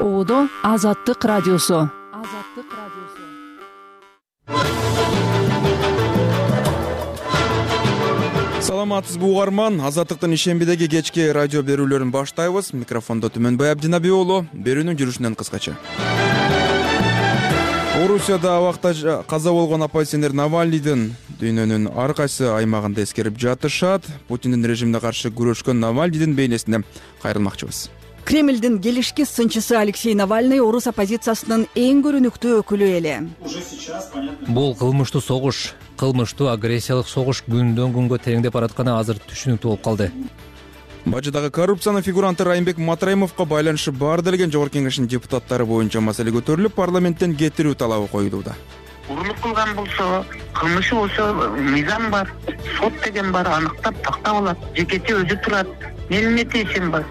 оодо азаттык радиосу. Азаттык радиосу саламатсызбы угарман. Азаттыктын ишембидеги кечки радио берүүлөрүн баштайбыз. Микрофондо түмөнбай абдинабиулу берүүнүн жүрүшүнөн кыскача. Орусияда абакта каза болгон оппозиционер навальныйдын дүйнөнүн ар кайсы аймагында эскерип жатышат. Путиндин режимине каршы күрөшкөн навальныйдын бейнесине кайрылмакчыбыз кремлдин келишкис сынчысы алексей навальный орус оппозициясынын эң көрүнүктүү өкүлү эле. Бул кылмыштуу согуш кылмыштуу агрессиялык согуш күндөн күнгө тереңдеп баратканы азыр түшүнүктүү болуп калды. Бажыдагы коррупциянын фигуранты райымбек матраимовго байланышы бар делген жогорку кеңештин депутаттары боюнча маселе көтөрүлүп парламенттен кетирүү талабы коюлууда. Урурлук кылган болсо кылмышы болсо мыйзам бар сот деген бар аныктап тактап алат жекече өзү турат менин эмне тиешим бар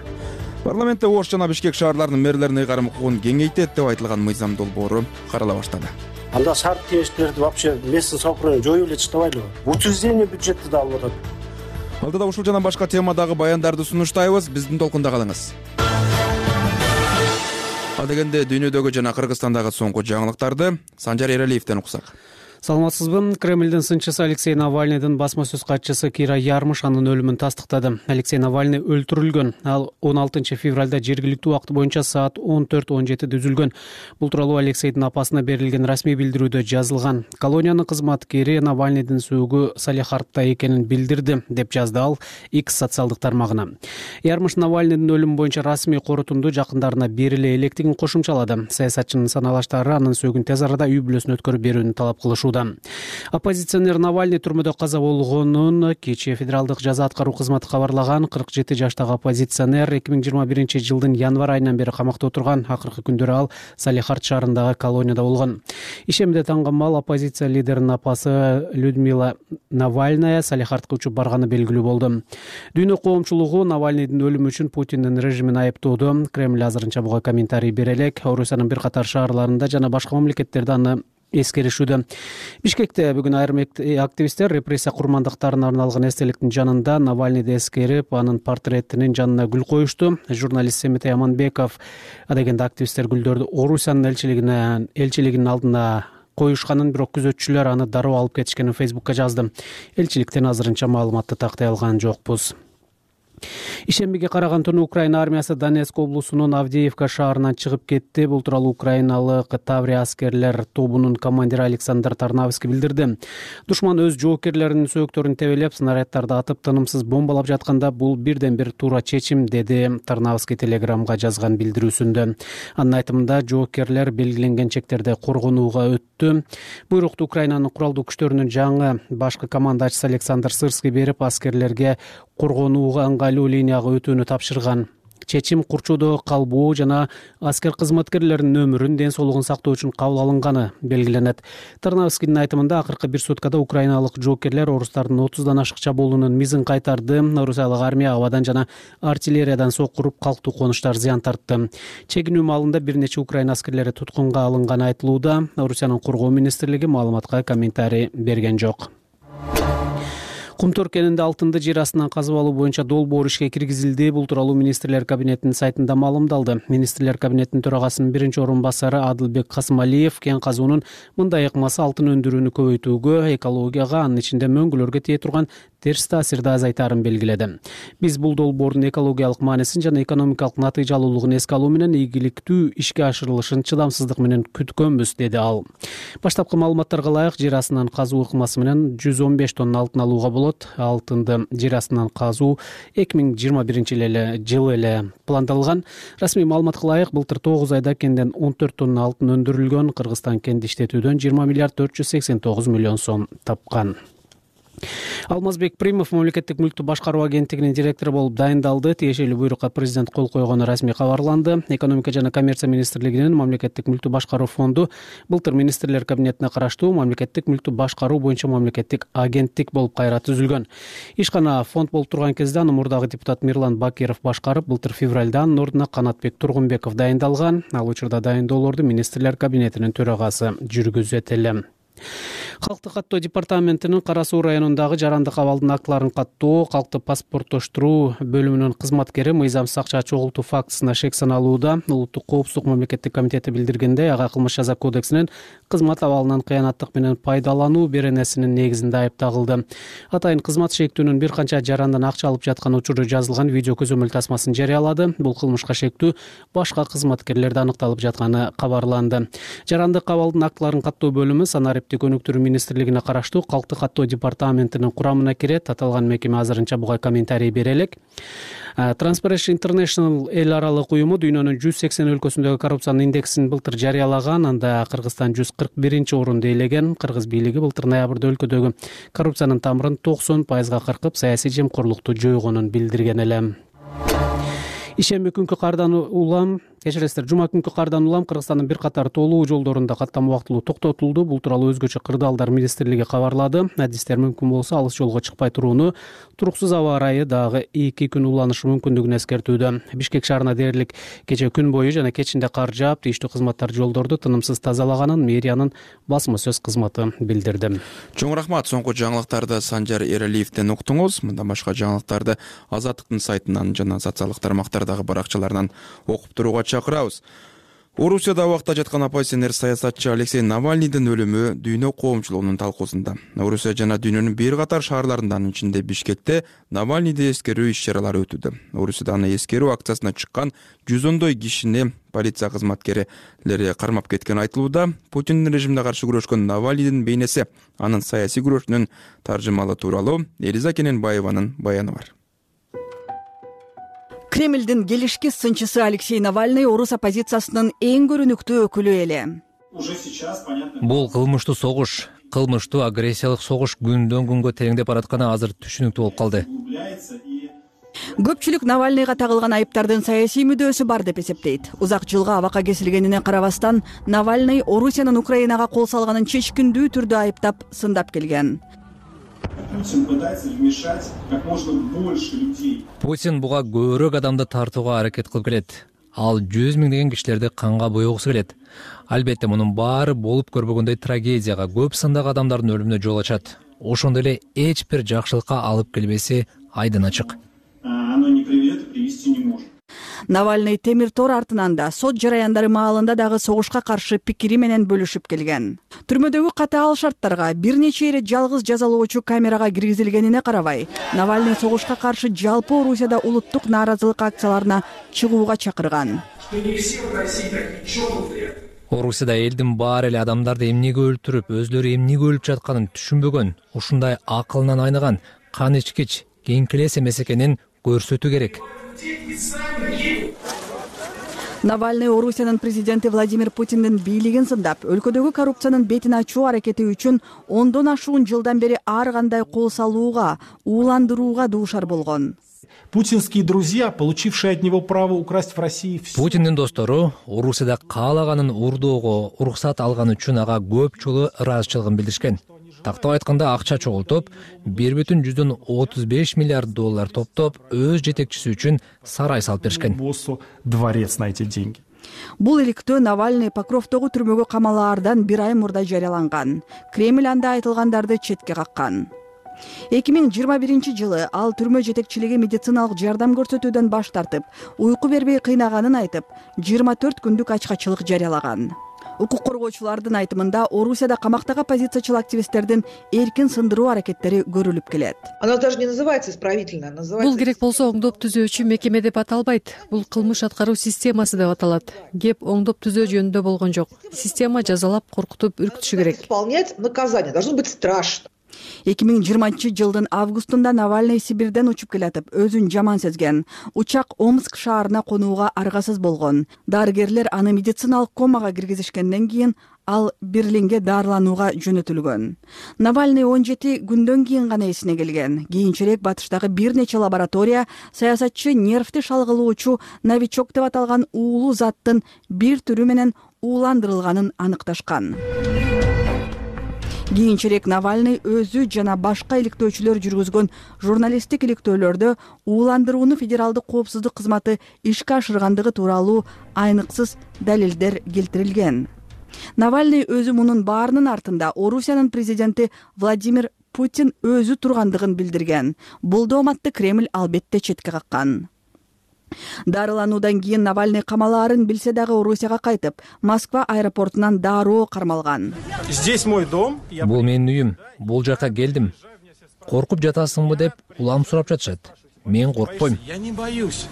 парламентте ош жана бишкек шаарларынын мэрлеринин ыйгарым укугун кеңейтет деп айтылган мыйзам долбоору карала баштады. Анда шарт тиештерди вообще местное самоуправление жоюп эле таштабайлыбы учреждение бюджетти да алып атат. Алдыда ушул жана башка темадагы баяндарды сунуштайбыз биздин толкунда калыңыз. Адегенде дүйнөдөгү жана кыргызстандагы соңку жаңылыктарды санжар эралиевден уксак саламатсызбы? Кремлдин сынчысы алексей навальныйдын басма сөз катчысы кира ярмыш анын өлүмүн тастыктады. Алексей навальный өлтүрүлгөн ал он алтынчы февралда жергиликтүү убакыт боюнча саат он төрт он жетиде үзүлгөн бул тууралуу алексейдин апасына берилген расмий билдирүүдө жазылган. Колониянын кызматкери навальныйдын сөөгү салехардта экенин билдирди деп жазды ал x социалдык тармагына. Ярмыш навальныйдын өлүмү боюнча расмий корутунду жакындарына бериле электигин кошумчалады. Саясатчынын саналаштары анын сөөгүн тез арада үй бүлөсүнө өткөрүп берүүнү талап кылышууда оппозиционер навальный түрмөдө каза болгонун кечээ федералдык жаза аткаруу кызматы кабарлаган кырк жети жаштагы оппозиционер эки миң жыйырма биринчи жылдын январь айынан бери камакта отурган акыркы күндөрү ал салехард шаарындагы колонияда болгон. Ишемде таңкамал оппозиция лидеринин апасы людмила навальная салехардка учуп барганы белгилүү болду. Дүйнө коомчулугу навальныйдын өлүмү үчүн путиндин режимин айыптоодо. Кремль азырынча буга комментарий бере элек орусиянын бир катар шаарларында жана башка мамлекеттерде аны эскеришүүдө бишкекте бүгүн айрым активисттер репрессия курмандыктарына арналган эстеликтин жанында навальныйды эскерип анын портретинин жанына гүл коюшту. Журналист семетей аманбеков адегенде активисттер гүлдөрдү орусиянын элчилигине элчилигинин алдына коюшканын бирок күзөтчүлөр аны дароо алып кетишкенин фейсбукка жазды. Элчиликтен азырынча маалыматты тактай алган жокпуз ишембиге караган түнү украина армиясы донецк облусунун авдеевка шаарынан чыгып кетти. Бул тууралуу украиналык таврия аскерлер тобунун командири александр тарнавский билдирди. Душман өз жоокерлеринин сөөктөрүн тебелеп снаряддарды атып тынымсыз бомбалап жатканда бул бирден бир туура чечим деди тарнавский телеграмга жазган билдирүүсүндө. Анын айтымында жоокерлер белгиленген чектерде коргонууга өттү. Буйрукту украинанын куралдуу күчтөрүнүн жаңы башкы командачысы александр сырский берип аскерлерге коргонууга ыңгайлуу линияга өтүүнү тапшырган. Чечим курчоодо калбоо жана аскер кызматкерлеринин өмүрүн ден соолугун сактоо үчүн кабыл алынганы белгиленет. Тарнавскийдин айтымында акыркы бир суткада украиналык жоокерлер орустардын отуздан ашык чабуулунун мизин кайтарды орусиялык армия абадан жана артиллериядан сокку уруп калктуу конуштар зыян тартты. Чегинүү маалында бир нече украин аскерлери туткунга алынганы айтылууда орусиянын коргоо министрлиги маалыматка комментарий берген жок кумтөр кенинде алтынды жер астынан казып алуу боюнча долбоор ишке киргизилди. Бул тууралуу министрлер кабинетинин сайтында маалымдалды. Министрлер кабинетинин төрагасынын биринчи орун басары адылбек касымалиев кен казуунун мындай ыкмасы алтын өндүрүүнү көбөйтүүгө экологияга анын ичинде мөңгүлөргө тие турган терс таасирди азайтаарын белгиледи. Биз бул долбоордун экологиялык маанисин жана экономикалык натыйжалуулугун эске алуу менен ийгиликтүү ишке ашырылышын чыдамсыздык менен күткөнбүз деди ал. Баштапкы маалыматтарга ылайык жер астынан казуу ыкмасы менен жүз он беш тонна алтын алууга болот алтынды жер астынан казуу эки миң жыйырма биринчи жылы эле пландалган. Расмий маалыматка ылайык былтыр тогуз айда кенден он төрт тонна алтын өндүрүлгөн. Кыргызстан кенди иштетүүдөн жыйырма миллиард төрт жүз сексен тогуз миллион сом тапкан алмазбек примов мамлекеттик мүлктү башкаруу агенттигинин директору болуп дайындалды. Тиешелүү буйрукка президент кол койгону расмий кабарланды. Экономика жана коммерция министрлигинин мамлекеттик мүлктү башкаруу фонду былтыр министрлер кабинетине караштуу мамлекеттик мүлктү башкаруу боюнча мамлекеттик агенттик болуп кайра түзүлгөн ишкана фонд болуп турган кезде аны мурдагы депутат мирлан бакиров башкарып былтыр февралда анын ордуна канатбек тургунбеков дайындалган. Ал учурда дайындоолорду министрлер кабинетинин төрагасы жүргүзөт эле калкты каттоо департаментинин кара суу районундагы жаранды кабалдын актыларын каттоо калкты паспорттоштуруу бөлүмүнүн кызматкери мыйзамсыз акча чогултуу фактысына шек саналууда. Улуттук коопсуздук мамлекеттик комитети билдиргендей ага кылмыш жаза кодексинин кызмат абалынан кыянаттык менен пайдалануу беренесинин негизинде айып тагылды атайын кызмат шектүүнүн бир канча жарандан акча алып жаткан учуру жазылган видео көзөмөл тасмасын жарыялады. Бул кылмышка шектүү башка кызматкерлерде аныкталып жатканы кабарланды. Жаранды кабалдын актыларын каттоо бөлүмү санариптик өнүктүрүү министрлигине караштуу калкты каттоо департаментинин курамына кирет. Аталган мекеме азырынча буга комментарий бере элек transparency international эл аралык уюму дүйнөнүн жүз сексен өлкөсүндөгү коррупциянын индексин былтыр жарыялаган. Анда кыргызстан жүз кырк биринчи орунду ээлеген кыргыз бийлиги былтыр ноябрда өлкөдөгү коррупциянын тамырын токсон пайызга кыркып саясий жемкорлукту жоюгонун билдирген эле ишемби күнкү кардан улам кечиресиздер жума күнкү кардан улам кыргызстандын бир катар тоолуу жолдорунда каттама убактылуу токтотулду. Бул тууралуу өзгөчө кырдаалдар министрлиги кабарлады. Адистер мүмкүн болсо алыс жолго чыкпай турууну туруксуз аба ырайы дагы эки күн уланышы мүмкүндүгүн эскертүүдө. Бишкек шаарына дээрлик кечээ күн бою жана кечинде кар жаап тийиштүү кызматтар жолдорду тынымсыз тазалаганын мэриянын басма сөз кызматы билдирди. Чоң рахмат. Соңку жаңылыктарды санжар эралиевден уктуңуз мындан башка жаңылыктарды азаттыктын сайтынан жана социалдык тармактардагы баракчаларынан окуп турууга чакырабыз. Орусияда абакта жаткан оппозиционер саясатчы алексей навальныйдын өлүмү дүйнө коомчулугунун талкуусунда. Орусия жана дүйнөнүн бир катар шаарларында анын ичинде бишкекте навальныйды эскерүү иш чаралары өтүүдө. Орусияда аны эскерүү акциясына чыккан жүз ондой кишини полиция кызматкерлери кармап кеткени айтылууда. Путиндин режимине каршы күрөшкөн навальныйдын бейнеси анын саясий күрөшүнүн таржымалы тууралуу элиза кененбаеванын баяны бар кремлдин келишки сынчысы алексей навальный орус оппозициясынын эң көрүнүктүү өкүлү эле. Уже сейчас понятно. Бул кылмыштуу согуш кылмыштуу агрессиялык согуш күндөн күнгө тереңдеп баратканы азыр түшүнүктүү болуп калды. Көпчүлүк навальныйга тагылган айыптардын саясий мүдөөсү бар деп эсептейт. Узак жылга абакка кесилгенине карабастан навальный орусиянын украинага кол салганын чечкиндүү түрдө айыптап сындап келген путин пытается вмешать как можно больше людей. Путин буга көбүрөөк адамды тартууга аракет кылып келет. Ал жүз миңдеген кишилерди канга боегусу келет. Албетте мунун баары болуп көрбөгөндөй трагедияга көп сандагы адамдардын өлүмүнө жол ачат. Ошондой эле эч бир жакшылыкка алып келбеси айдын ачык. Оно не приведет и привести не может навальный темир тор артынан да сот жараяндары маалында дагы согушка каршы пикири менен бөлүшүп келген. Түрмөдөгү катаал шарттарга бир нече ирет жалгыз жазалоочу камерага киргизилгенине карабай навальный согушка каршы жалпы орусияда улуттук нааразылык акцияларына чыгууга чакырган. Орусияда элдин баары эле адамдарды эмнеге өлтүрүп өзүлөрү эмнеге өлүп жатканын түшүнбөгөн ушундай акылынан айныган кан ичкич кеңкелес эмес экенин көрсөтүү керек навальный орусиянын президенти владимир путиндин бийлигин сындап өлкөдөгү коррупциянын бетин ачуу аракети үчүн ондон ашуун жылдан бери ар кандай кол салууга ууландырууга дуушар болгон. Путинские друзья получившие от него право украсть в россии все путиндин достору орусияда каалаганын уурдоого уруксат алганы үчүн ага көп жолу ыраазычылыгын билдиришкен тактап айтканда акча чогултуп бир бүтүн жүздөн отуз беш миллиард доллар топтоп өз жетекчиси үчүн сарай салып беришкен. Дворец на эти деньги. Бул иликтөө навальный покровдогу түрмөгө камалаардан бир ай мурда жарыяланган. Кремль анда айтылгандарды четке каккан. эки миң жыйырма биринчи жылы ал түрмө жетекчилиги медициналык жардам көрсөтүүдөн баш тартып уйку бербей кыйнаганын айтып жыйырма төрт күндүк ачкачылык жарыялаган укук коргоочулардын айтымында орусияда камактагы оппозициячыл активисттердин эркин сындыруу аракеттери көрүлүп келет. Оно даже не называется исправительное называется бул керек болсо оңдоп түзөөчү мекеме деп аталбайт. Бул кылмыш аткаруу системасы деп аталат. Кеп оңдоп түзөө жөнүндө болгон жок. Система жазалап коркутуп үркүтүшү керек. Исполнять наказание. Должно быть страшно эки миң жыйырманчы жылдын августунда навальный сибирден учуп келатып өзүн жаман сезген. Учак омск шаарына конууга аргасыз болгон. Дарыгерлер аны медициналык комага киргизишкенден кийин ал берлинге дарыланууга жөнөтүлгөн. Навальный он жети күндөн кийин гана эсине келген. Кийинчерээк батыштагы бир нече лаборатория саясатчы нервти шалгылоочу новичок деп аталган уулуу заттын бир түрү менен ууландырылганын аныкташкан кийинчерээк навальный өзү жана башка иликтөөчүлөр жүргүзгөн журналисттик иликтөөлөрдө ууландырууну федералдык коопсуздук кызматы ишке ашыргандыгы тууралуу айныксыз далилдер келтирилген. Навальный өзү мунун баарынын артында орусиянын президенти владимир путин өзү тургандыгын билдирген. Бул дооматты кремль албетте четке каккан дарылануудан кийин навальный камалаарын билсе дагы орусияга кайтып москва аэропортунан дароо кармалган. Здесь мой дом бул менин үйүм бул жака келдим. Коркуп жатасыңбы деп улам сурап жатышат. Мен коркпойм. Я не боюсь.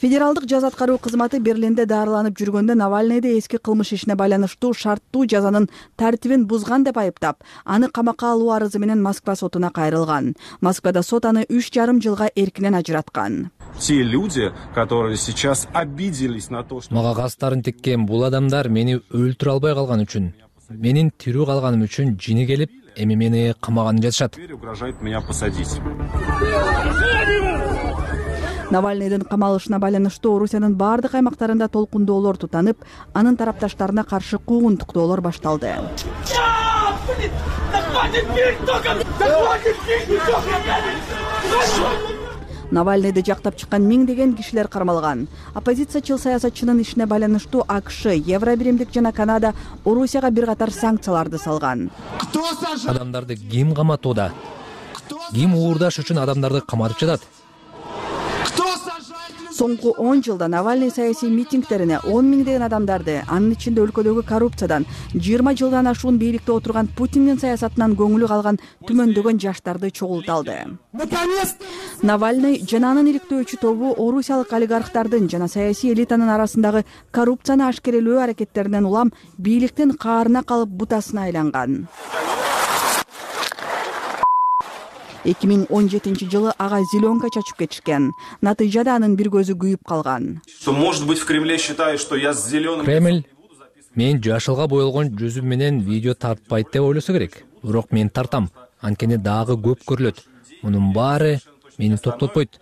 Федералдык жаза аткаруу кызматы берлинде дарыланып жүргөндө навальныйды эски кылмыш ишине байланыштуу шарттуу жазанын тартибин бузган деп айыптап аны камакка алуу арызы менен москва сотуна кайрылган. Москвада сот аны үч жарым жылга эркинен ажыраткан те люди которые сейчас обиделись на то что мага кастарын тиккен бул адамдар мени өлтүрө албай калган үчүн. Менин тирүү калганым үчүн жини келип эми мени камаганын жатышат. Теперь угрожают меня посадить. Навальныйдын камалышына байланыштуу орусиянын баардык аймактарында толкундоолор тутанып анын тарапташтарына каршы куугунтуктоолор башталды навальныйды жактап чыккан миңдеген кишилер кармалган. Оппозициячыл саясатчынын ишине байланыштуу акш евро биримдик жана канада орусияга бир катар санкцияларды салган. Адамдарды ким каматууда ким уурдаш үчүн адамдарды каматып жатат соңку он жылда навальный саясий митингдерине он миңдеген адамдарды анын ичинде өлкөдөгү коррупциядан жыйырма жылдан ашуун бийликте отурган путиндин саясатынан көңүлү калган түмөндөгөн жаштарды чогулта алды навальный жана анын иликтөөчү тобу орусиялык олигархтардын жана саясий элитанын арасындагы коррупцияны ашкерелөө аракеттеринен улам бийликтин каарына калып бутасына айланган эки миң он жетинчи жылы ага зеленка чачып кетишкен. Натыйжада анын бир көзү күйүп калган. Что может быть в кремле считают что я с зеленым кремль мен жашылга боелгон жүзүм менен видео тартпайт деп ойлосо керек. Бирок мен тартам. Анткени дагы көп көрүлөт. Мунун баары мени токтотпойт.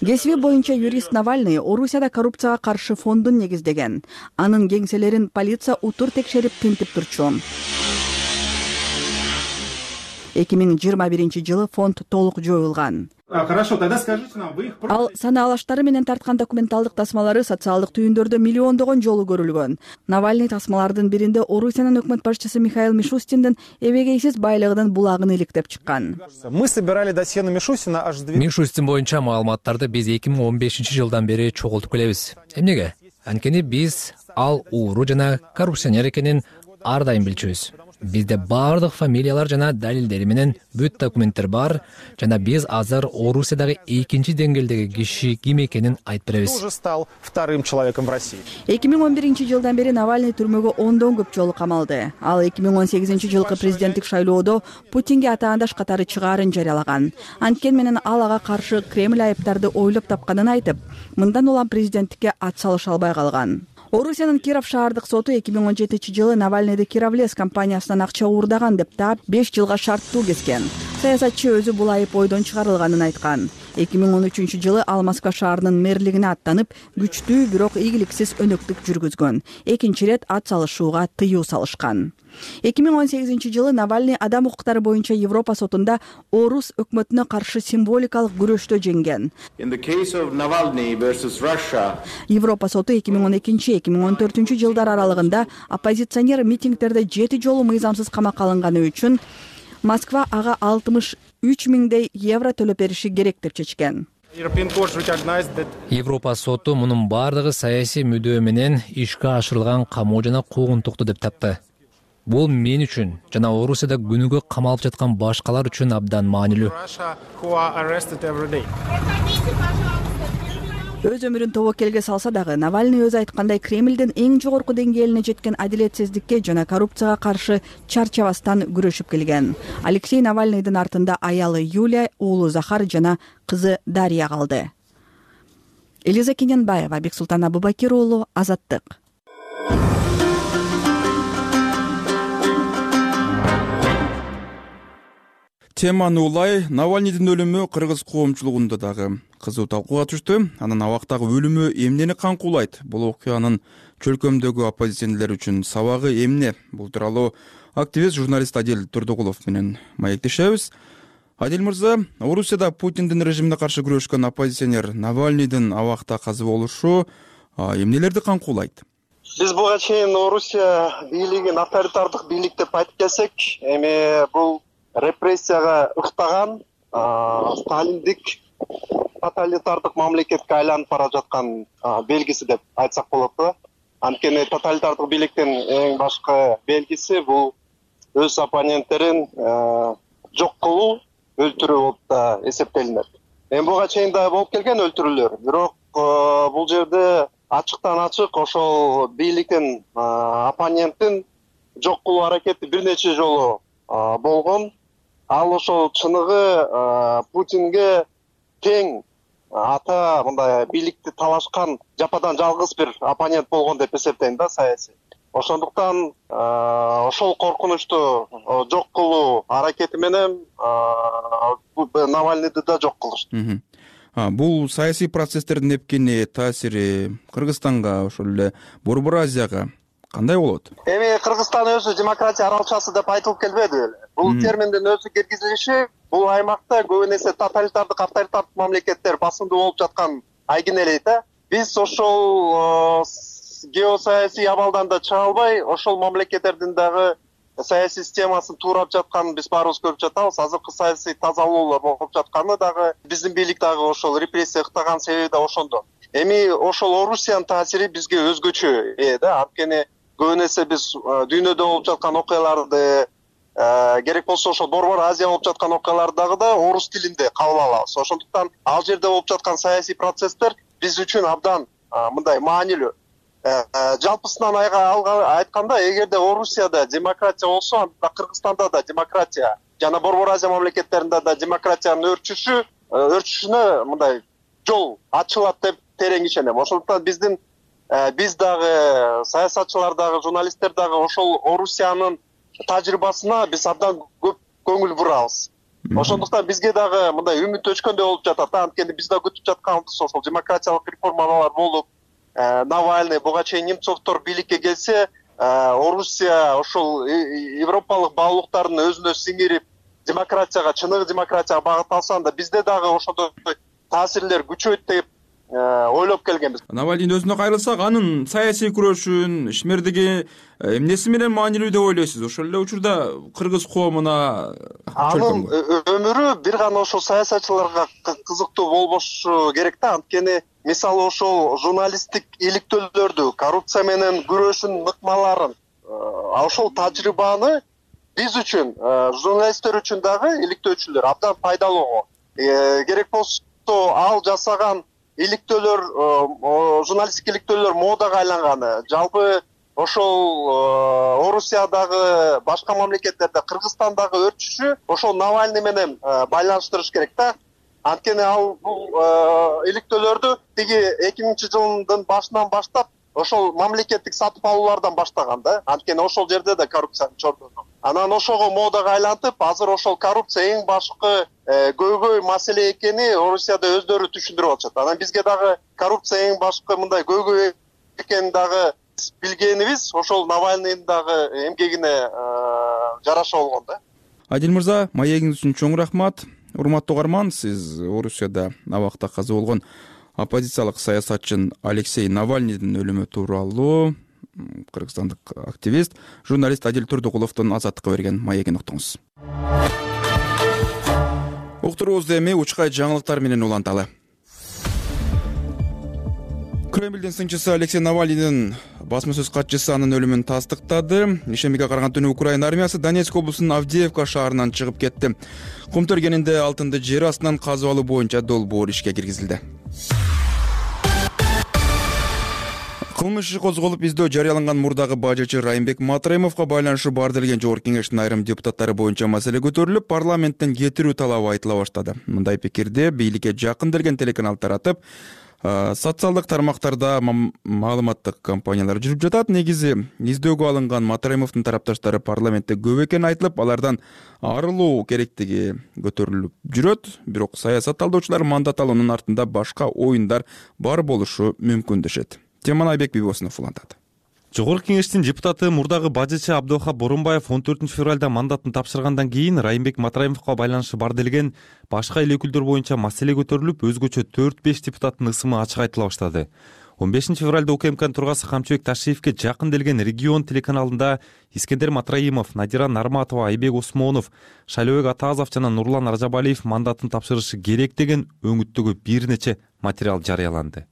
Кесиби боюнча юрист навальный орусияда коррупцияга каршы фондун негиздеген. Анын кеңселерин полиция утур текшерип тинтип турчу эки миң жыйырма биринчи жылы фонд толук жоюлган. Хорошо тогда скажите нам вы их ал санаалаштары менен тарткан документалдык тасмалары социалдык түйүндөрдө миллиондогон жолу көрүлгөн. Навальный тасмалардын биринде орусиянын өкмөт башчысы михаил мишустиндин эбегейсиз байлыгынын булагын иликтеп чыккан. Мы собирали досье на мишустина аж мишустин боюнча маалыматтарды биз эки миң он бешинчи жылдан бери чогултуп келебиз. Эмнеге? Анткени биз ал ууру жана коррупционер экенин ар дайым билчүбүз бизде баардык фамилиялар жана далилдери менен бүт документтер бар жана биз азыр орусиядагы экинчи деңгээлдеги киши ким экенин айтып беребиз. Уже стал вторым человеком в россии. Эки миң он биринчи жылдан бери навальный түрмөгө ондон көп жолу камалды. Ал эки миң он сегизинчи жылкы президенттик шайлоодо путинге атаандаш катары чыгаарын жарыялаган. Анткени менен ал ага каршы кремль айыптарды ойлоп тапканын айтып мындан улам президенттикке ат салыша албай калган орусиянын киров шаардык соту эки миң он жетинчи жылы навальныйды кировлес компаниясынан акча уурдаган деп таап беш жылга шарттуу kesкен саясатчы өзү бул айып ойдон чыгарылганын айткан эки миң он үчүнчү жылы ал москва шаарынын мэрлигине аттанып күчтүү бирок ийгиликсиз өнөктүк жүргүзгөн. Экинчи ирет ат салышууга тыюу салышкан. Эки миң он сегизинчи жылы навальный адам укуктары боюнча европа сотунда орус өкмөтүнө каршы символикалык күрөштө жеңген. Европа соту эки миң он экинчи эки миң он төртүнчү жылдар аралыгында оппозиционер митингдерде жети жолу мыйзамсыз камакка алынганы үчүн москва ага алтымыш үч миңдей евро төлөп бериши керек деп чечкен. Европа соту мунун баардыгы саясий мүдөө менен ишке ашырылган камоо жана куугунтукту деп тапты. Бул мен үчүн жана орусияда күнүгө камалып жаткан башкалар үчүн абдан маанилүү өз өмүрүн тобокелге салса дагы навальный өзү айткандай кремлдин эң жогорку деңгээлине жеткен адилетсиздикке жана коррупцияга каршы чарчабастан күрөшүп келген. Алексей навальныйдын артында аялы юлия уулу захар жана кызы дарья калды. Элиза кененбаева бексултан абубакир уулу азаттык теманы улай навальныйдын өлүмү кыргыз коомчулугунда дагы кызуу талкууга түштү. Анын абактагы өлүмү эмнени каңкуулайт бул окуянын чөлкөмдөгү оппозиционерлер үчүн сабагы эмне? Бул тууралуу активист журналист адил турдугулов менен маектешебиз. Адил мырза орусияда путиндин режимине каршы күрөшкөн оппозиционер навальныйдын абакта каза болушу эмнелерди каңкуулайт биз буга чейин орусия бийлигин авторитардык бийлик деп айтып келсек эми бул репрессияга ыктаган сталиндик тоталитардык мамлекетке айланып бара жаткан белгиси деп айтсак болот да. Анткени тоталитардык бийликтин эң башкы белгиси бул өз оппоненттерин жок кылуу өлтүрүү болуп да эсептелинет. Эми буга чейин да болуп келген өлтүрүүлөр. Бирок бул жерде ачыктан ачык ошол бийликтин оппонентин жок кылуу аракети бир нече жолу болгон ал ошол чыныгы путинге тең ата мындай бийликти талашкан жападан жалгыз бир оппонент болгон деп эсептейм да саясий. Ошондуктан ошол коркунучту жок кылуу аракети менен навальныйды да жок кылышты. Бул саясий процесстердин эпкени таасири кыргызстанга ошол эле борбор азияга кандай болот? Эми кыргызстан өзү демократия аралчасы деп айтылып келбеди. Беле бул терминдин өзү киргизилиши бул аймакта көбүн эсе тоталитардык авторитардык мамлекеттер басымдуу болуп жатканын айгинелейт да. Биз ошол геосаясий абалдан да чыга албай ошол мамлекеттердин дагы саясий системасын туурап жатканын биз баарыбыз көрүп жатабыз. Азыркы саясий тазалоолор болуп жатканы дагы биздин бийлик дагы ошол репрессия ыктаган себеби да ошондо. Эми ошол орусиянын таасири бизге өзгөчө ээ да. Анткени көбүн эсе биз дүйнөдө болуп жаткан окуяларды керек болсо ошол борбор азия болуп жаткан окуяларды дагы да орус тилинде кабыл алабыз ошондуктан ал жерде болуп жаткан саясий процесстер биз үчүн абдан мындай маанилүү. Жалпысынан айтканда эгерде орусияда демократия болсо анда кыргызстанда да демократия жана борбор азия мамлекеттеринде да демократиянын өрчүшү өрчүшүнө мындай жол ачылат деп терең ишенем. Ошондуктан биздин Э, биз дагы саясатчылар дагы журналисттер дагы ошол орусиянын тажрыйбасына биз абдан көп көңүл бурабыз. Ошондуктан бизге дагы мындай үмүт өчкөндөй болуп жатат да. Анткени биз да күтүп жатканбыз. Ошол демократиялык реформалар болуп э, навальный буга чейин немцовдор бийликке келсе э, орусия ошол европалык баалуулуктарын өзүнө сиңирип демократияга чыныгы демократияга багыт алса анда бизде дагы ошондой таасирлер күчөйт деп Э, ойлоп келгенбиз. Навальныйдин өзүнө кайрылсак анын саясий күрөшүн ишмердиги э, эмнеси менен маанилүү деп ойлойсуз? Ошол эле учурда кыргыз коомуна анын өмүрү бир гана ошол саясатчыларга кызыктуу болбошу керек да. Анткени мисалы ошол журналисттик иликтөөлөрдү коррупция менен күрөшүүнүн ыкмаларын э, ошол тажрыйбаны биз үчүн журналисттер үчүн дагы иликтөөчүлөр абдан пайдалуу керек болсо ал жасаган иликтөөлөр э, журналисттик иликтөөлөр модага айланганы жалпы ошол э, орусиядагы башка мамлекеттерде кыргызстандагы өрчүшү ошол навальный менен э, байланыштырыш керек да. Анткени ал бул иликтөөлөрдү тиги эки миңинчи жылдын башынан баштап ошол мамлекеттик сатып алуулардан баштаган да. Анткени ошол жерде да коррупциянын чордону анан ошого модага айлантып азыр ошол коррупция эң башкы э, көйгөй маселе экени орусияда өздөрү түшүндүрүп атышат. Анан бизге дагы коррупция эң башкы мындай көйгөй экенин дагы билгенибиз. Ошол навальныйдын дагы эмгегине э, жараша болгон да. Адил мырза маегиңиз үчүн чоң рахмат. Урматтуу угарман сиз орусияда абакта каза болгон оппозициялык саясатчы алексей навальныйдын өлүмү тууралуу кыргызстандык активист журналист адил турдукуловдун азаттыкка берген маегин уктуңуз. Уктуруубузду эми учкай жаңылыктар менен уланталы. Кремлдин сынчысы алексей навальныйдын басма сөз катчысы анын өлүмүн тастыктады. Ишембиге караган түнү украина армиясы донецк облусунун авдеевка шаарынан чыгып кетти. Кум тергенинде алтынды жер астынан казып алуу боюнча долбоор ишке киргизилди кылмыш иши козголуп издөө жарыяланган мурдагы бажычы райымбек матраимовго байланышы бар делген жогорку кеңештин айрым депутаттары боюнча маселе көтөрүлүп парламенттен кетирүү талабы айтыла баштады. Мындай пикирди бийликке жакын делген телеканал таратып социалдык тармактарда маалыматтык компаниялар жүрүп жатат. Негизи издөөгө алынган матраимовдун тарапташтары парламентте көп экени айтылып алардан арылуу керектиги көтөрүлүп жүрөт. Бирок саясат талдоочулар мандат алуунун артында башка оюндар бар болушу мүмкүн дешет теманы айбек бийбосунов улантат. Жогорку кеңештин депутаты мурдагы бажычы абдыохап боронбаев он төртүнчү февралда мандатын тапшыргандан кийин райымбек матраимовго байланышы бар делген башка эле өкүлдөр боюнча маселе көтөрүлүп өзгөчө төрт беш депутаттын ысымы ачык айтыла баштады. он бешинчи февралда укмкнын төрагасы камчыбек ташиевке жакын делген регион телеканалында искендер матраимов надира нарматова айбек осмонов шайлообек атазов жана нурлан ражабалиев мандатын тапшырышы керек деген өңүттөгү бир нече материал жарыяланды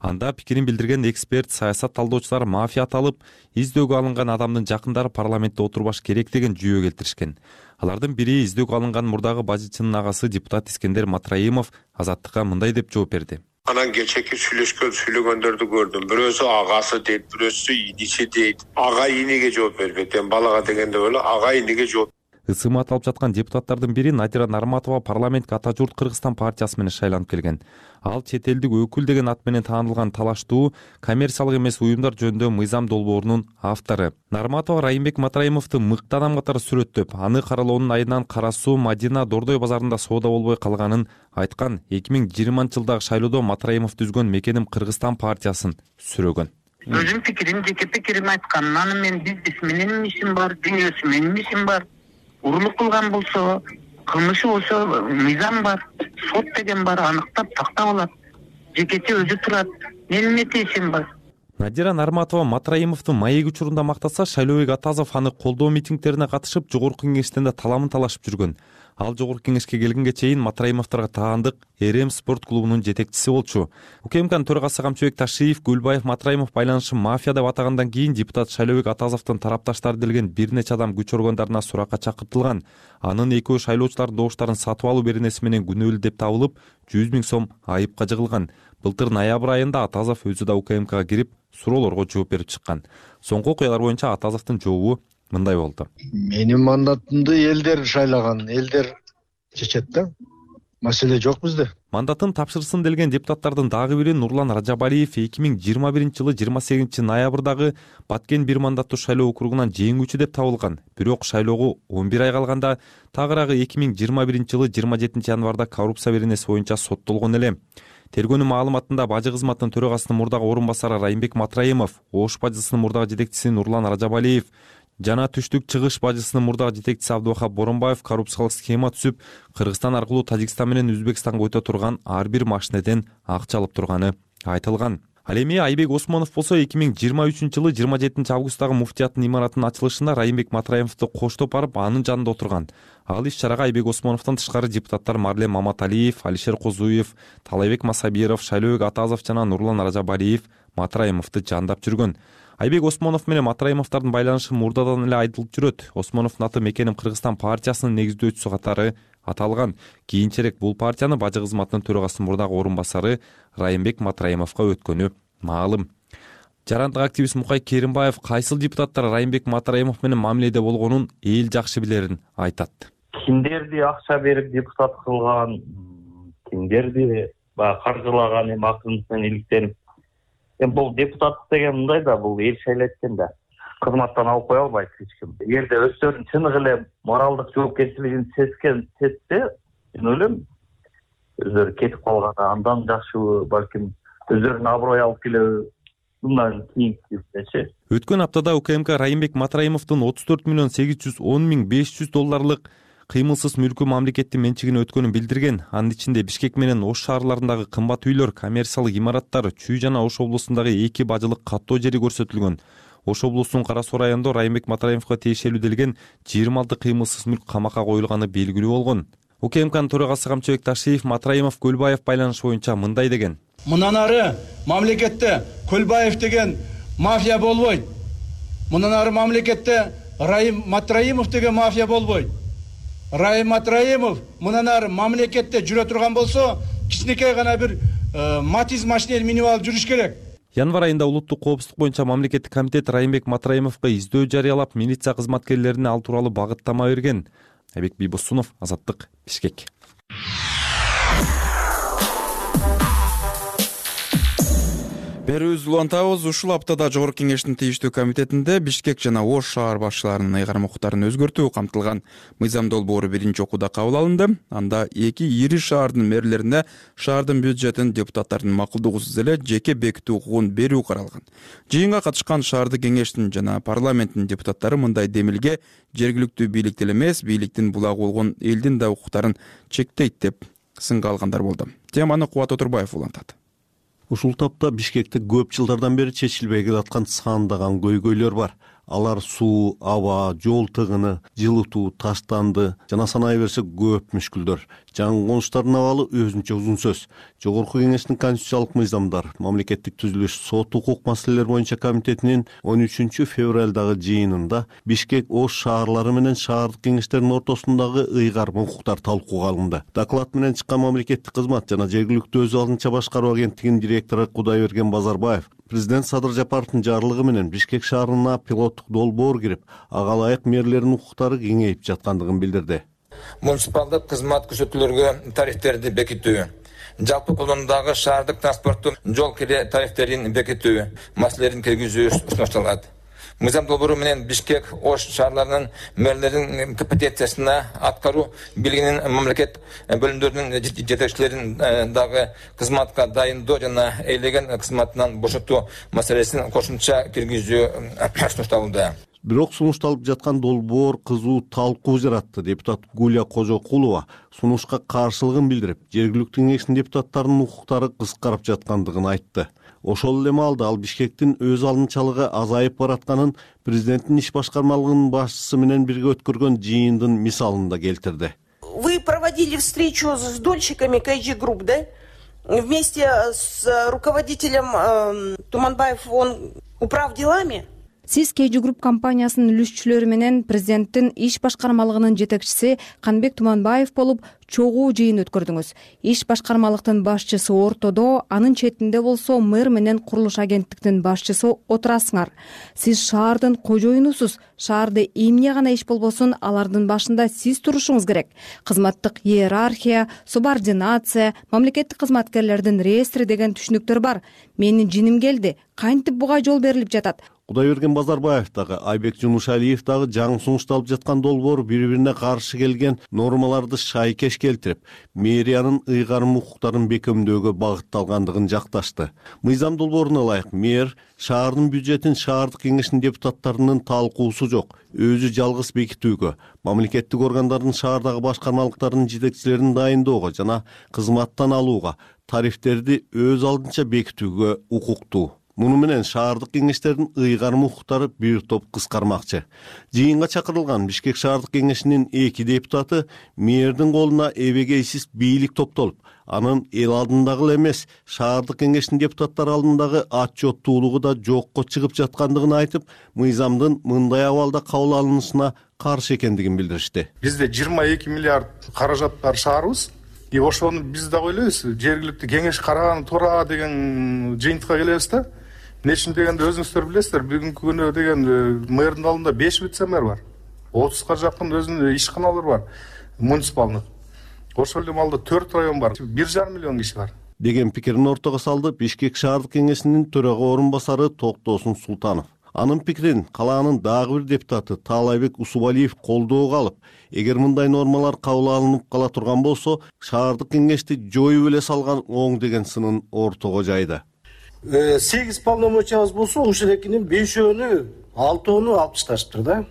анда пикирин билдирген эксперт саясат талдоочулар мафия аталып издөөгө алынган адамдын жакындары парламентте отурбаш керек деген жүйө келтиришкен. Алардын бири издөөгө алынган мурдагы бажычынын агасы депутат искендер матраимов азаттыкка мындай деп жооп берди. Анан кечээки сүйлөшкөн сүйлөгөндөрдү көрдүм. Бирөөсү агасы дейт бирөөсү иниси дейт. Ага инеге жооп бербейт. Эми балага дегенде эле ага инеге жооп ысымы аталып жаткан депутаттардын бири надира нарматова парламентке ата журт кыргызстан партиясы менен шайланып келген ал чет элдик өкүл деген ат менен таанылган талаштуу коммерциялык эмес уюмдар жөнүндө мыйзам долбоорунун автору нарматова райымбек матраимовду мыкты адам катары сүрөттөп аны каралоонун айынан кара суу мадина дордой базарында соода болбой калганын айткан эки миң жыйырманчы жылдагы шайлоодо матраимов түзгөн мекеним кыргызстан партиясын сүрөгөн өзүмдүн пикирим жеке пикиримди айткан анан менин бизнес менен ишим бар дүйнөсү менен ишим бар урурлук кылган болсо кылмышы болсо мыйзам бар сот деген бар аныктап тактап алат. Жекече өзү турат менин эмнете ишим бар? Надира нарматова матраимовдун маек учурунда мактаса шайлообек атазов аны колдоо митингдерине катышып жогорку кеңештен да таламын талашып жүргөн ал жогорку кеңешке келгенге чейин матраимовдорго таандык эрем спорт клубунун жетекчиси болчу. Укмкнын төрагасы камчыбек ташиев көлбаев матраимов байланышын мафия деп атагандан кийин депутат шайлообек атазовдун тарапташтары делген бир нече адам күч органдарына суракка чакыртылган. Анын экөө шайлоочулардын добуштарын сатып алуу беренеси менен күнөөлүү деп табылып жүз миң сом айыпка жыгылган. Былтыр ноябрь айында атазов өзү да укмкга кирип суроолорго жооп берип чыккан. Соңку окуялар боюнча атазовдун жообу мындай болду. Менин мандатымды элдер шайлаган элдер чечет да. Маселе жок бизде. Мандатын тапшырсын делген депутаттардын дагы бири нурлан ражабалиев эки миң жыйырма биринчи жылы жыйырма сегизинчи ноябрдагы баткен бир мандаттуу шайлоо округунан жеңүүчү деп табылган. Бирок шайлоого он бир ай калганда тагыраагы эки миң жыйырма биринчи жылы жыйырма жетинчи январда коррупция беренеси боюнча соттолгон эле. Тергөөнүн маалыматында бажы кызматынын төрагасынын мурдагы орун басары райымбек матраимов ош бажысынын мурдагы жетекчиси нурлан ражабалиев жана түштүк чыгыш бажысынын мурдагы жетекчиси абдывахап боронбаев коррупциялык схема түзүп кыргызстан аркылуу тажикстан менен өзбекстанга өтө турган ар бир машинеден акча алып турганы айтылган ал эми айбек осмонов болсо эки миң жыйырма үчүнчү жылы жыйырма жетинчи августтагы муфтияттын имаратынын ачылышында райымбек матраимовду коштоп барып анын жанында отурган. Ал иш чарага айбек осмоновдон тышкары депутаттар марлен маматалиев алишер козуев таалайбек масабиров шайлообек атазов жана нурлан ражабалиев матраимовду жандап жүргөн. Айбек осмонов менен матраимовдордун байланышы мурдадан эле айтылып жүрөт. Осмоновдун аты мекеним кыргызстан партиясынын негиздөөчүсү катары аталган. Кийинчерээк бул партияны бажы кызматынын төрагасынын мурдагы орун басары райымбек матраимовго өткөнү маалым. Жарандык активист мукай керимбаев кайсыл депутаттар райымбек матраимов менен мамиледе болгонун эл жакшы билерин айтат? Кимдерди акча берип депутат кылган кимдерди баягы каржылаган эми акыбыз менен иликтенип эми бул депутаттык деген мындай да бул эл шайлайт экен да кызматтан алып кое албайт эч ким эгерде өздөрүнүн чыныгы эле моралдык жоопкерчилигин сезген сезсе мен ойлойм өздөрү кетип калганы андан жакшыбы балким өздөрүнө аброй алып келеби мындан кийинкисине өткөн аптада укмк райымбек матраимовдун отуз төрт миллион сегиз жүз он миң беш жүз долларлык кыймылсыз мүлкү мамлекеттин менчигине өткөнүн билдирген анын ичинде бишкек менен ош шаарларындагы кымбат үйлөр коммерциялык имараттар чүй жана ош облусундагы эки бажылык каттоо жери көрсөтүлгөн ош облусунун кара суу районунда райымбек матраимовго тиешелүү делген жыйырма алты кыймылсыз мүлк камакка коюлганы белгилүү болгон. Укмкнын төрагасы камчыбек ташиев матраимов көлбаев байланышы боюнча мындай деген. Мындан ары мамлекетте көлбаев деген мафия болбойт. Мындан ары мамлекетте райым матраимов деген мафия болбойт. Райым матраимов мындан ары мамлекетте жүрө турган болсо кичинекей гана бир э, матиз машинени минип алып жүрүш керек январь айында улуттук коопсуздук боюнча мамлекеттик комитет райымбек матраимовго издөө жарыялап милиция кызматкерлерине ал тууралуу багыттама берген. Айбек бийбосунов азаттык бишкек берүүбүздү улантабыз ушул аптада жогорку кеңештин тийиштүү комитетинде бишкек жана ош шаар башчыларынын ыйгарым укуктарын өзгөртүү камтылган мыйзам долбоору биринчи окууда кабыл алынды. Анда эки ири шаардын мэрлерине шаардын бюджетин депутаттардын макулдугусуз эле жеке бекитүү укугун берүү каралган. Жыйынга катышкан шаардык кеңештин жана парламенттин депутаттары мындай демилге жергиликтүү бийликти эле эмес бийликтин булагы болгон элдин да укуктарын чектейт деп сынга алгандар болду. Теманы кубат отурбаев улантат ушул тапта бишкекте көп жылдардан бери чечилбей келаткан сандаган көйгөйлөр бар алар суу аба жол тыгыны жылытуу таштанды жана санай берсек көп мүшкүлдөр. Жаңы конуштардын абалы өзүнчө узун сөз. Жогорку кеңештин конституциялык мыйзамдар мамлекеттик түзүлүш сот укук маселелери боюнча комитетинин он үчүнчү февралдагы жыйынында бишкек ош шаарлары менен шаардык кеңештердин ортосундагы ыйгарым укуктар талкууга алынды. Доклад менен чыккан мамлекеттик кызмат жана жергиликтүү өз алдынча башкаруу агенттигинин директору кудайберген базарбаев президент садыр жапаровдун жарлыгы менен бишкек шаарына пилоттук долбоор кирип ага ылайык мэрлердин укуктары кеңейип жаткандыгын билдирди. Муниципалдык кызмат көрсөтүүлөргө тарифтерди бекитүү. Жалпы колдонуудагы шаардык транспорттун жол кире тарифтерин бекитүү маселелерин киргизүү сунушталат мыйзам долбоору менен бишкек ош шаарларынын мэрлеринин компетенциясына аткаруу бийлигинин мамлекет бөлүмдөрүнүн жетекчилерин э, дагы кызматка дайындоо жана ээлеген кызматынан бошотуу маселесин кошумча киргизүү э, сунушталууда. Бирок сунушталып жаткан долбоор кызуу талкуу жаратты депутат гуля кожокулова сунушка каршылыгын билдирип жергиликтүү кеңештин депутаттарынын укуктары кыскарып жаткандыгын айтты ошол эле маалда ал бишкектин өз алдынчалыгы азайып баратканын президенттин иш башкармалыгынын башчысы менен бирге өткөргөн жыйындын мисалын да келтирди. Вы проводили встречу с дольщиками kg групп да? Вместе с руководителем э, туманбаев он управ делами? Сиз kg групп компаниясынын үлүшчүлөрү менен президенттин иш башкармалыгынын жетекчиси каныбек туманбаев болуп чогуу жыйын өткөрдүңүз. Иш башкармалыктын башчысы ортодо анын четинде болсо мэр менен курулуш агенттиктин башчысы отурасыңар. Сиз шаардын кожоюнусуз. Шаарда эмне гана иш болбосун алардын башында сиз турушуңуз керек. Кызматтык иерархия субординация мамлекеттик кызматкерлердин реестри деген түшүнүктөр бар. Менин жиним келди. Кантип буга жол берилип жатат? Кудайберген базарбаев дагы айбек жумушалиев дагы жаңы сунушталып жаткан долбоор бири бирине каршы келген нормаларды шайкеш келтирип мэриянын ыйгарым укуктарын бекемдөөгө багытталгандыгын жакташты. Мыйзам долбооруна ылайык мэр шаардын бюджетин шаардык кеңештин депутаттарынын талкуусу жок өзү жалгыз бекитүүгө мамлекеттик органдардын шаардагы башкармалыктарынын жетекчилерин дайындоого жана кызматтан алууга тарифтерди өз алдынча бекитүүгө укуктуу муну менен шаардык кеңештердин ыйгарым укуктары бир топ кыскармакчы. Жыйынга чакырылган бишкек шаардык кеңешинин эки депутаты мэрдин колуна эбегейсиз бийлик топтолуп анын эл алдындагы эле эмес шаардык кеңештин депутаттары алдындагы отчеттуулугу да жокко чыгып жаткандыгын айтып мыйзамдын мындай абалда кабыл алынышына каршы экендигин билдиришти. Бизде жыйырма эки миллиард каражат бар шаарыбыз. И ошону биз дагы ойлойбуз жергиликтүү кеңеш караганы туура деген жыйынтыкка келебиз да эмне үчүн дегенде өзүңүздөр билесиздер бүгүнкү күнү деген э, мэрдин алдында беш вице мэр бар отузга жакын өзүнүн ишканалары бар муниципалдык. Ошол эле маалда төрт район бар бир жарым миллион киши бар. Деген пикирин ортого салды бишкек шаардык кеңешинин төрага орун басары токтосун султанов. Анын пикирин калаанын дагы бир депутаты таалайбек усубалиев колдоого алып эгер мындай нормалар кабыл алынып кала турган болсо шаардык кеңешти жоюп эле салган оң деген сынын ортого жайды сегиз полномочиябыз болсо ушул экинин бешөөнү алтоону алып ташташыптыр да.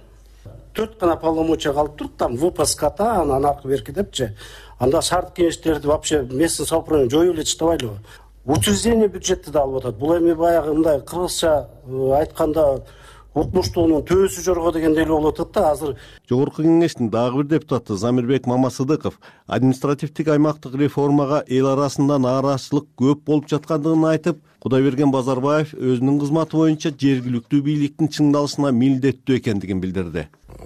Төрт гана полномочия калып турат там выпаската анан аркы берки депчи. Анда шаардык кеңештерди вообще местный самоуправление жоюп эле таштабайлыбы учреждение бюджетти да алып атат. Бул эми баягы мындай кыргызча э, айтканда укмуштуунун төбөсү жорго дегендей эле болуп атат да азыр. Жогорку кеңештин дагы бир депутаты замирбек мамасыдыков административдик аймактык реформага эл арасында нааразычылык көп болуп жаткандыгын айтып кудайберген базарбаев өзүнүн кызматы боюнча жергиликтүү бийликтин чыңдалышына милдеттүү экендигин билдирди.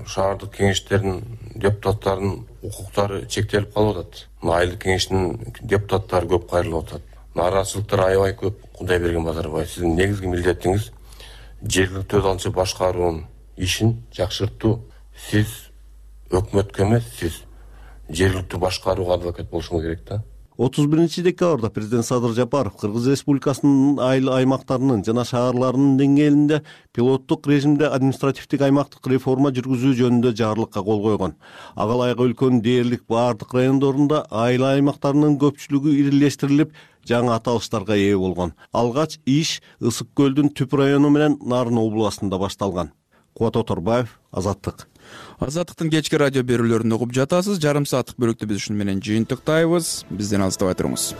Шаардык кеңештердин депутаттарынын укуктары чектелип калып атат. Мына айылдык кеңештин депутаттары көп кайрылып атат. Нааразычылыктар аябай көп. Кудайберген базарбаев сиздин негизги милдетиңиз жергиликтүү өз алдынча башкаруунун ишин жакшыртуу. Сиз өкмөткө эмес сиз жергиликтүү башкарууга адвокат болушуңуз керек да отуз биринчи декабрда президент садыр жапаров кыргыз республикасынын айыл аймактарынын жана шаарларынын деңгээлинде пилоттук режимде административдик аймактык реформа жүргүзүү жөнүндө жарлыкка кол койгон. Ага ылайык өлкөнүн дээрлик баардык райондорунда айыл аймактарынын көпчүлүгү ирилештирилип жаңы аталыштарга ээ болгон. Алгач иш ысык көлдүн түп району менен нарын областында башталган. Кубат оторбаев азаттык азаттыктын кечки радио берүүлөрүн угуп жатасыз. Жарым сааттык бөлүктү биз ушуну менен жыйынтыктайбыз. Бизден алыстабай туруңуз